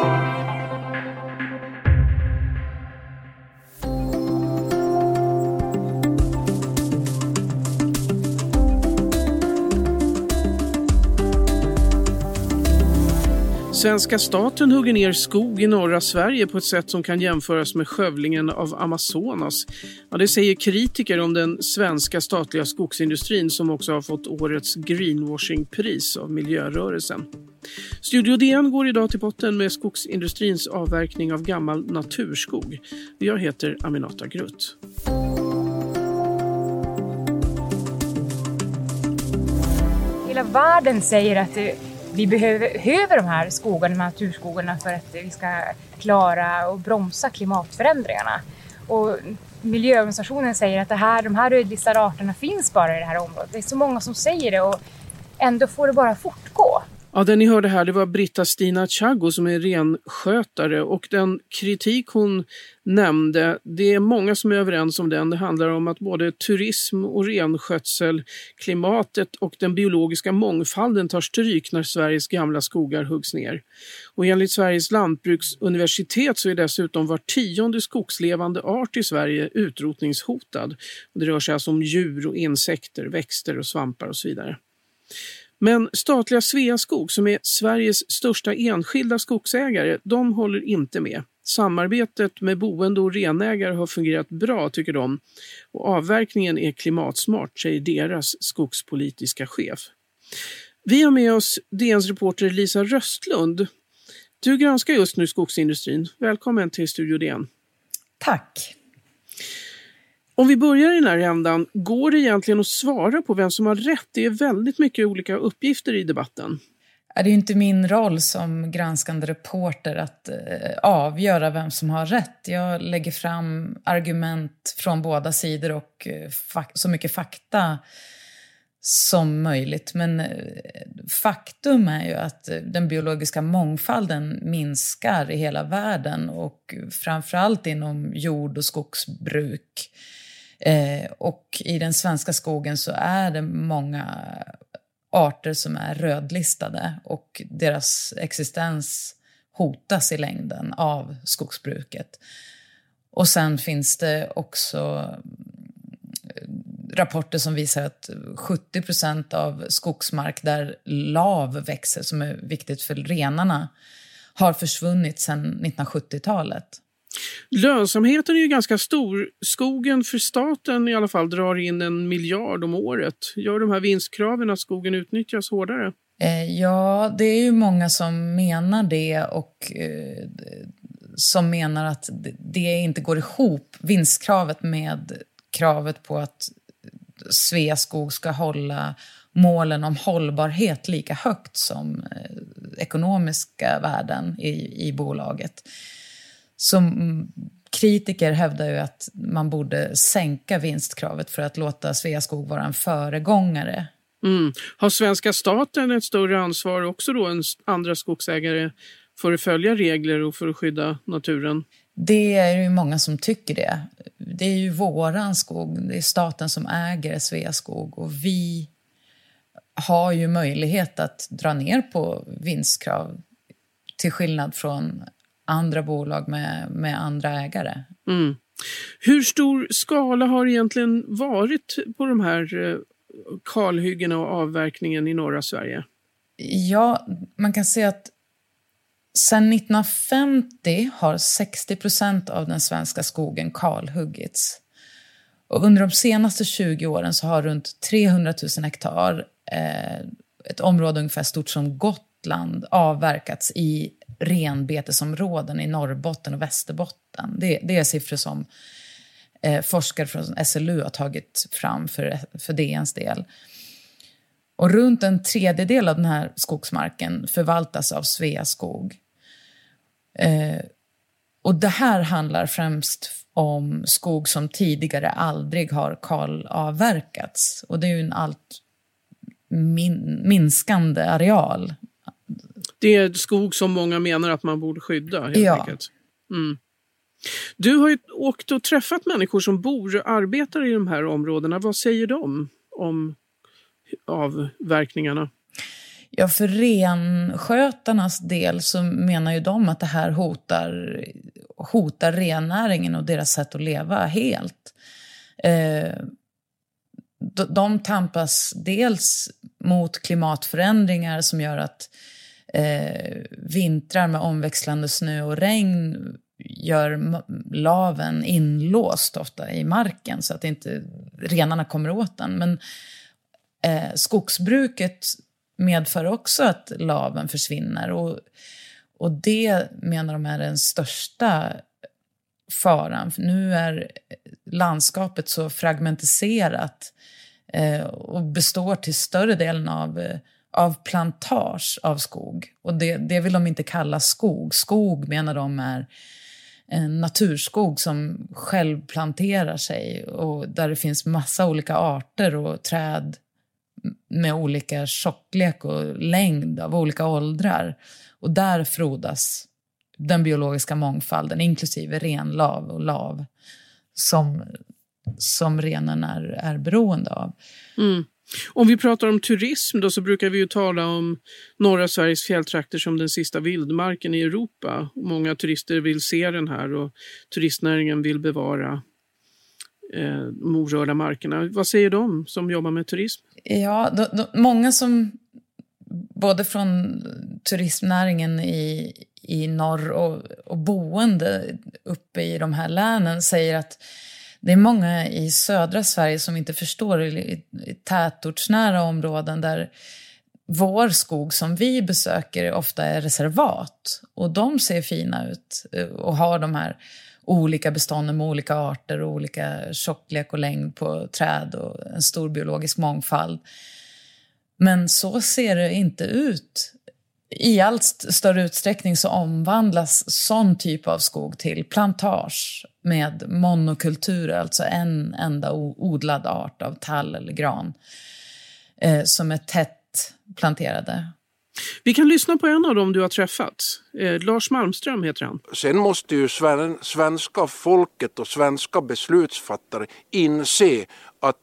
thank you. Svenska staten hugger ner skog i norra Sverige på ett sätt som kan jämföras med skövlingen av Amazonas. Ja, det säger kritiker om den svenska statliga skogsindustrin som också har fått årets greenwashingpris av miljörörelsen. Studio DN går idag till botten med skogsindustrins avverkning av gammal naturskog. Jag heter Aminata Grutt. Hela världen säger att det vi behöver de här skogarna, de här naturskogarna för att vi ska klara och bromsa klimatförändringarna. Och miljöorganisationen säger att det här, de här rödlistade arterna finns bara i det här området. Det är så många som säger det och ändå får det bara fortgå. Ja, den ni hörde här det var Britta Stina Chago som är renskötare och den kritik hon nämnde, det är många som är överens om den. Det handlar om att både turism och renskötsel, klimatet och den biologiska mångfalden tar stryk när Sveriges gamla skogar huggs ner. Och enligt Sveriges lantbruksuniversitet så är dessutom var tionde skogslevande art i Sverige utrotningshotad. Och det rör sig alltså om djur och insekter, växter och svampar och så vidare. Men statliga Sveaskog, som är Sveriges största enskilda skogsägare, de håller inte med. Samarbetet med boende och renägare har fungerat bra, tycker de. Och avverkningen är klimatsmart, säger deras skogspolitiska chef. Vi har med oss DNs reporter Lisa Röstlund. Du granskar just nu skogsindustrin. Välkommen till Studio DN. Tack. Om vi börjar i den här ändan, går det egentligen att svara på vem som har rätt? Det är väldigt mycket olika uppgifter i debatten. Det är ju inte min roll som granskande reporter att eh, avgöra vem som har rätt. Jag lägger fram argument från båda sidor och eh, så mycket fakta som möjligt. Men eh, faktum är ju att den biologiska mångfalden minskar i hela världen och framförallt inom jord och skogsbruk. Eh, och i den svenska skogen så är det många arter som är rödlistade och deras existens hotas i längden av skogsbruket. Och sen finns det också eh, rapporter som visar att 70 procent av skogsmark där lav växer, som är viktigt för renarna, har försvunnit sedan 1970-talet. Lönsamheten är ju ganska stor. Skogen för staten i alla fall drar in en miljard om året. Gör de här vinstkraven att skogen utnyttjas hårdare? Eh, ja, det är ju många som menar det och eh, som menar att det inte går ihop, vinstkravet med kravet på att Sveaskog ska hålla målen om hållbarhet lika högt som eh, ekonomiska värden i, i bolaget. Som kritiker hävdar ju att man borde sänka vinstkravet för att låta Sveaskog vara en föregångare. Mm. Har svenska staten ett större ansvar också då än andra skogsägare för att följa regler och för att skydda naturen? Det är ju många som tycker det. Det är ju våran skog, det är staten som äger Sveaskog och vi har ju möjlighet att dra ner på vinstkrav till skillnad från andra bolag med, med andra ägare. Mm. Hur stor skala har egentligen varit på de här eh, kalhyggena och avverkningen i norra Sverige? Ja, man kan säga att sedan 1950 har 60 procent av den svenska skogen kalhuggits. Och under de senaste 20 åren så har runt 300 000 hektar, eh, ett område ungefär stort som Gotland, avverkats i renbetesområden i Norrbotten och Västerbotten. Det, det är siffror som eh, forskare från SLU har tagit fram för, för DNs del. Och runt en tredjedel av den här skogsmarken förvaltas av Sveaskog. Eh, och det här handlar främst om skog som tidigare aldrig har kalavverkats. Och det är ju en allt min minskande areal det är skog som många menar att man borde skydda. Helt ja. enkelt. Mm. Du har ju åkt och träffat människor som bor och arbetar i de här områdena. Vad säger de om avverkningarna? Ja, för renskötarnas del så menar ju de att det här hotar, hotar rennäringen och deras sätt att leva helt. Eh, de tampas dels mot klimatförändringar som gör att eh, vintrar med omväxlande snö och regn gör laven inlåst ofta i marken så att inte renarna kommer åt den. Men eh, skogsbruket medför också att laven försvinner. Och, och det menar de är den största faran. För nu är landskapet så fragmentiserat eh, och består till större delen av, eh, av plantage av skog. Och det, det vill de inte kalla skog. Skog menar de är en naturskog som självplanterar sig och där det finns massa olika arter och träd med olika tjocklek och längd av olika åldrar. Och där frodas den biologiska mångfalden, inklusive renlav och lav, som, som renen är, är beroende av. Mm. Om vi pratar om turism då så brukar vi ju tala om norra Sveriges fjälltrakter som den sista vildmarken i Europa. Många turister vill se den här och turistnäringen vill bevara eh, de orörda markerna. Vad säger de som jobbar med turism? Ja, då, då, många som både från turistnäringen i, i norr och, och boende uppe i de här länen säger att det är många i södra Sverige som inte förstår i, i tätortsnära områden där vår skog som vi besöker ofta är reservat. Och de ser fina ut eh, och har de här olika bestånden med olika arter och olika tjocklek och längd på träd och en stor biologisk mångfald. Men så ser det inte ut. I allt större utsträckning så omvandlas sån typ av skog till plantage med monokultur, alltså en enda odlad art av tall eller gran eh, som är tätt planterade. Vi kan lyssna på en av dem du har träffat. Eh, Lars Malmström heter han. Sen måste ju svenska folket och svenska beslutsfattare inse att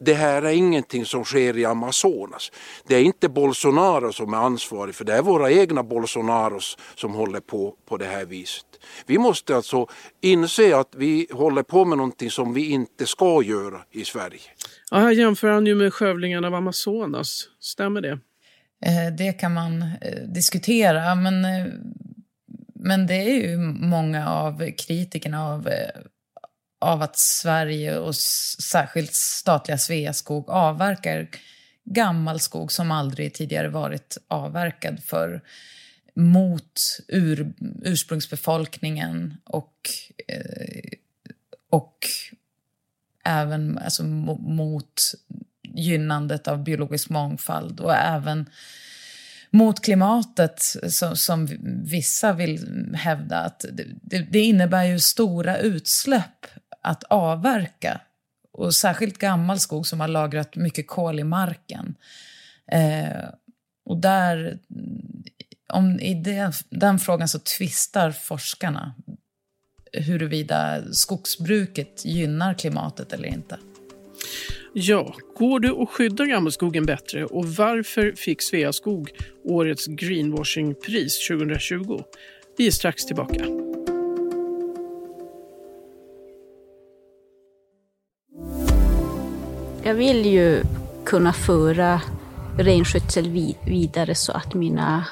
det här är ingenting som sker i Amazonas. Det är inte Bolsonaro som är ansvarig för det är våra egna Bolsonaros som håller på på det här viset. Vi måste alltså inse att vi håller på med någonting som vi inte ska göra i Sverige. Ja, här jämför han ju med skövlingen av Amazonas. Stämmer det? Eh, det kan man eh, diskutera, men, eh, men det är ju många av kritikerna av, av att Sverige och särskilt statliga Sveaskog avverkar gammal skog som aldrig tidigare varit avverkad för mot ur, ursprungsbefolkningen och, eh, och även alltså, mot gynnandet av biologisk mångfald och även mot klimatet som, som vissa vill hävda att det, det, innebär ju stora utsläpp att avverka. Och särskilt gammal skog som har lagrat mycket kol i marken. Eh, och där, om, i det, den frågan så tvistar forskarna huruvida skogsbruket gynnar klimatet eller inte. Ja, går det att skydda gammelskogen bättre och varför fick Sveaskog årets greenwashingpris 2020? Vi är strax tillbaka. Jag vill ju kunna föra renskötsel vidare så att mina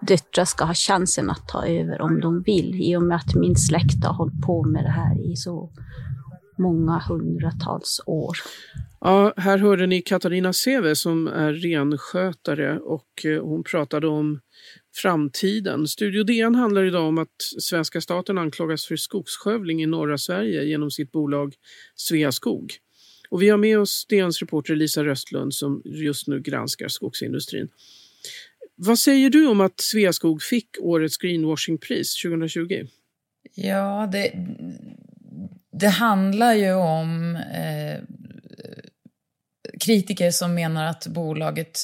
döttrar ska ha chansen att ta över om de vill, i och med att min släkt har hållit på med det här i så många hundratals år. Ja, här hörde ni Katarina Seve som är renskötare och eh, hon pratade om framtiden. Studio DN handlar idag om att svenska staten anklagas för skogsskövling i norra Sverige genom sitt bolag Sveaskog. Och vi har med oss DNs reporter Lisa Röstlund som just nu granskar skogsindustrin. Vad säger du om att Sveaskog fick årets greenwashingpris 2020? Ja, det, det handlar ju om eh, kritiker som menar att bolaget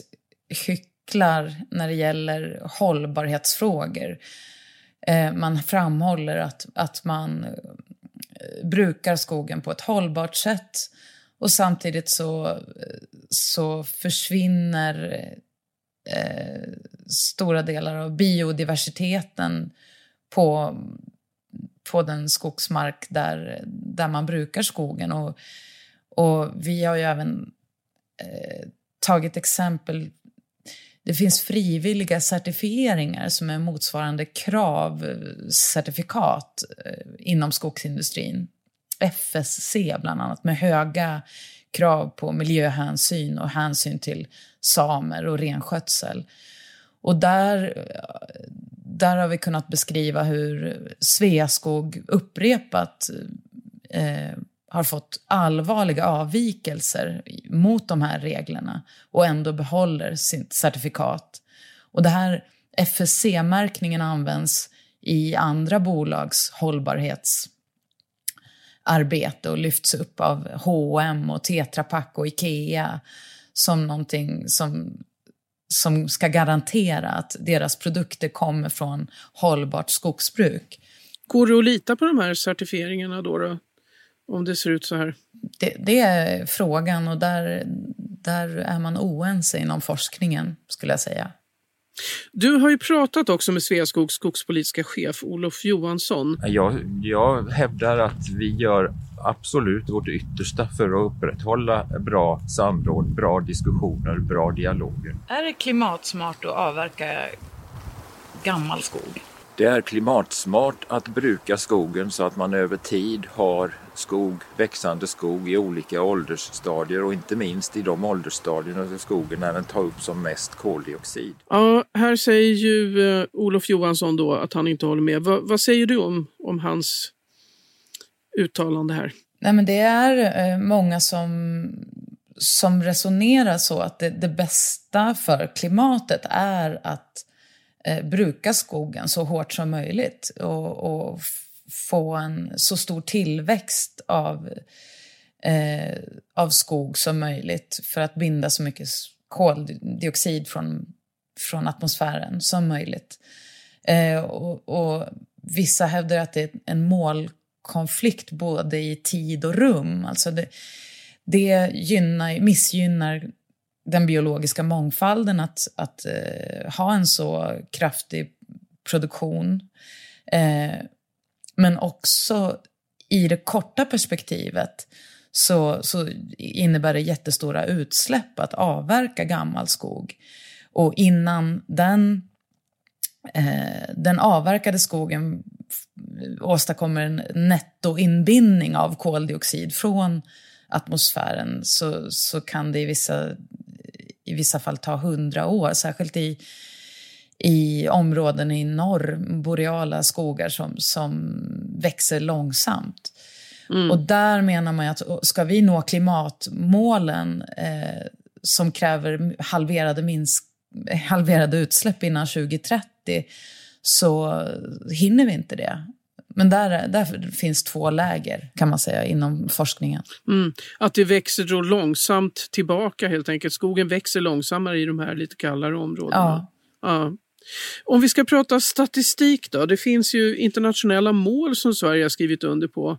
hycklar när det gäller hållbarhetsfrågor. Eh, man framhåller att, att man eh, brukar skogen på ett hållbart sätt och samtidigt så, så försvinner eh, stora delar av biodiversiteten på, på den skogsmark där, där man brukar skogen. Och, och vi har ju även eh, tagit exempel det finns frivilliga certifieringar som är motsvarande kravcertifikat eh, eh, inom skogsindustrin. FSC bland annat, med höga krav på miljöhänsyn och hänsyn till samer och renskötsel. Och där, där har vi kunnat beskriva hur Sveaskog upprepat eh, har fått allvarliga avvikelser mot de här reglerna och ändå behåller sitt certifikat. Och det här FSC-märkningen används i andra bolags hållbarhetsarbete och lyfts upp av H&M och Tetra Pak och Ikea som någonting som, som ska garantera att deras produkter kommer från hållbart skogsbruk. Går det att lita på de här certifieringarna då? då? Om det ser ut så här? Det, det, är frågan och där, där är man oense inom forskningen skulle jag säga. Du har ju pratat också med Sveaskogs skogspolitiska chef Olof Johansson. Jag, jag hävdar att vi gör absolut vårt yttersta för att upprätthålla bra samråd, bra diskussioner, bra dialoger. Är det klimatsmart att avverka gammal skog? Det är klimatsmart att bruka skogen så att man över tid har skog, växande skog i olika åldersstadier och inte minst i de åldersstadierna där skogen även tar upp som mest koldioxid. Ja, här säger ju eh, Olof Johansson då att han inte håller med. Va, vad säger du om, om hans uttalande här? Nej, men det är eh, många som, som resonerar så att det, det bästa för klimatet är att eh, bruka skogen så hårt som möjligt och, och få en så stor tillväxt av, eh, av skog som möjligt för att binda så mycket koldioxid från, från atmosfären som möjligt. Eh, och, och, vissa hävdar att det är en målkonflikt både i tid och rum. Alltså det, det gynnar, missgynnar den biologiska mångfalden att, att eh, ha en så kraftig produktion. Eh, men också i det korta perspektivet så, så innebär det jättestora utsläpp att avverka gammal skog. Och innan den, eh, den avverkade skogen åstadkommer en nettoinbindning av koldioxid från atmosfären så, så kan det i vissa, i vissa fall ta hundra år, särskilt i i områden i norr, boreala skogar som, som växer långsamt. Mm. Och där menar man att ska vi nå klimatmålen eh, som kräver halverade, minsk, halverade utsläpp innan 2030 så hinner vi inte det. Men där, där finns två läger kan man säga inom forskningen. Mm. Att det växer då långsamt tillbaka helt enkelt. Skogen växer långsammare i de här lite kallare områdena. Ja. ja. Om vi ska prata statistik då. Det finns ju internationella mål som Sverige har skrivit under på.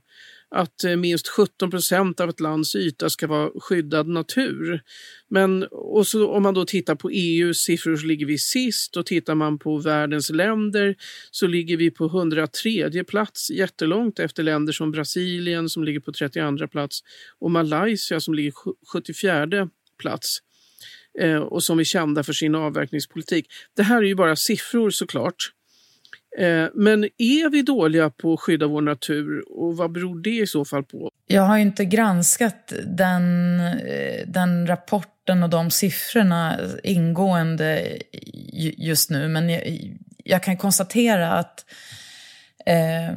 Att eh, minst 17 procent av ett lands yta ska vara skyddad natur. Men och så, om man då tittar på EUs siffror så ligger vi sist och tittar man på världens länder så ligger vi på 103 plats jättelångt efter länder som Brasilien som ligger på 32 plats och Malaysia som ligger 74 plats. Eh, och som är kända för sin avverkningspolitik. Det här är ju bara siffror såklart. Eh, men är vi dåliga på att skydda vår natur och vad beror det i så fall på? Jag har inte granskat den, eh, den rapporten och de siffrorna ingående just nu men jag, jag kan konstatera att eh,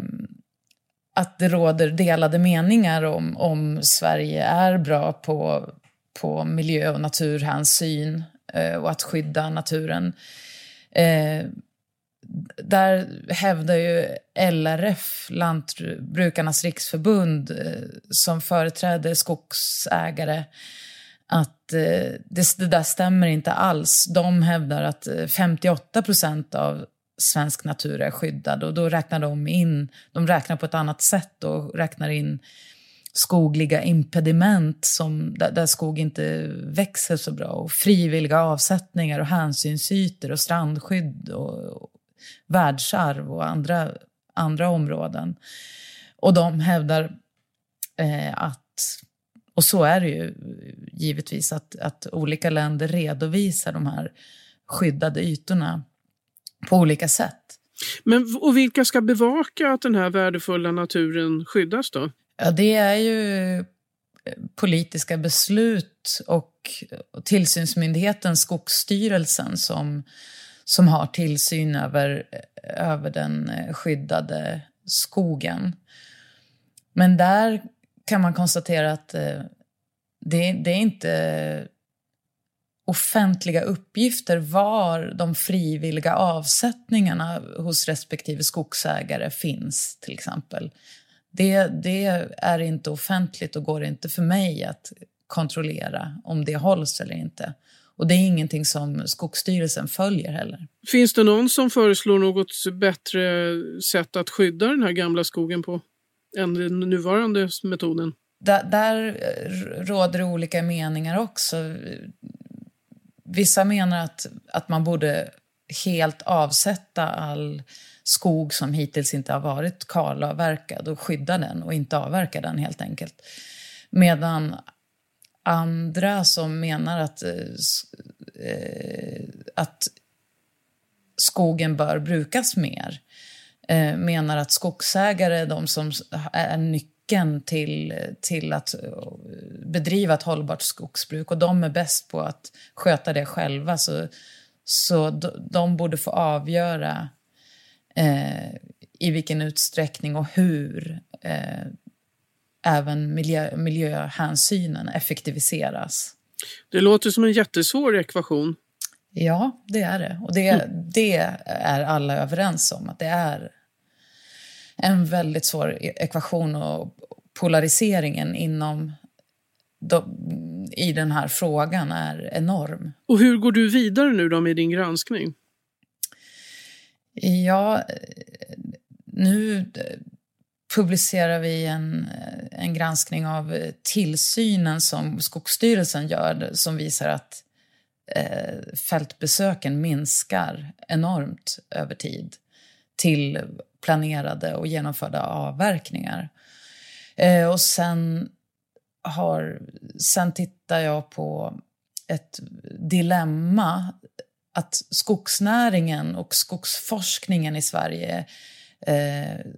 att det råder delade meningar om, om Sverige är bra på på miljö och naturhänsyn eh, och att skydda naturen. Eh, där hävdar ju LRF, Lantbrukarnas riksförbund, eh, som företräder skogsägare att eh, det, det, där stämmer inte alls. De hävdar att eh, 58 procent av svensk natur är skyddad och då räknar de in, de räknar på ett annat sätt och räknar in skogliga impediment som, där, där, skog inte växer så bra. Och frivilliga avsättningar och hänsynsytor och strandskydd och världsarv och andra, andra områden. Och de hävdar eh, att, och så är det ju givetvis, att, att olika länder redovisar de här skyddade ytorna på olika sätt. Men, och vilka ska bevaka att den här värdefulla naturen skyddas då? Ja, det är ju politiska beslut och tillsynsmyndigheten Skogsstyrelsen som, som har tillsyn över, eh, över den eh, skyddade skogen. Men där kan man konstatera att eh, det, det är inte offentliga uppgifter var de frivilliga avsättningarna hos respektive skogsägare finns, till exempel. Det, det är inte offentligt och går inte för mig att kontrollera om det hålls eller inte. Och det är ingenting som Skogsstyrelsen följer heller. Finns det någon som föreslår något bättre sätt att skydda den här gamla skogen på än den nuvarande metoden? Där, där råder det olika meningar också. Vissa menar att, att man borde helt avsätta all skog som hittills inte har varit kalavverkad och skydda den och inte avverka den helt enkelt. Medan andra som menar att, eh, eh, att skogen bör brukas mer eh, menar att skogsägare är de som är nyckeln till, till att eh, bedriva ett hållbart skogsbruk och de är bäst på att sköta det själva. Så, så de borde få avgöra eh, i vilken utsträckning och hur eh, även miljö, miljöhänsynen effektiviseras. Det låter som en jättesvår ekvation. Ja, det är det. Och det, mm. det är alla överens om, att det är en väldigt svår e-, ekvation och polariseringen inom i den här frågan är enorm. Och hur går du vidare nu då med din granskning? Ja, nu publicerar vi en, eh, en granskning av eh, tillsynen som Skogsstyrelsen gör som visar att eh, fältbesöken minskar enormt över tid till planerade och genomförda avverkningar. Eh, och sen, har, sen tittar jag på ett dilemma att skogsnäringen och skogsforskningen i Sverige eh,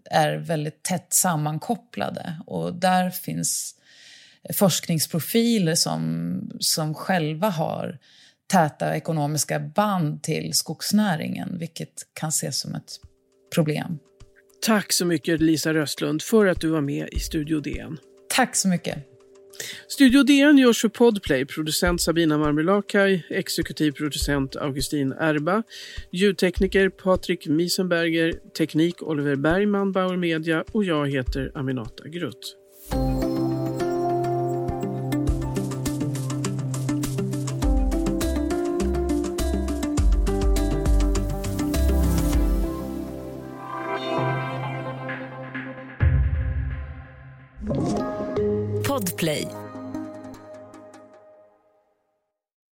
är väldigt tätt sammankopplade. Och där finns forskningsprofiler som, som själva har täta ekonomiska band till skogsnäringen, vilket kan ses som ett problem. Tack så mycket Lisa Röstlund för att du var med i Studio DN. Tack så mycket. Studio DN görs för Podplay, producent Sabina Marmelakai, exekutiv producent Augustin Erba, ljudtekniker Patrik Miesenberger, teknik Oliver Bergman, Bauer Media och jag heter Aminata Grutt. Podplay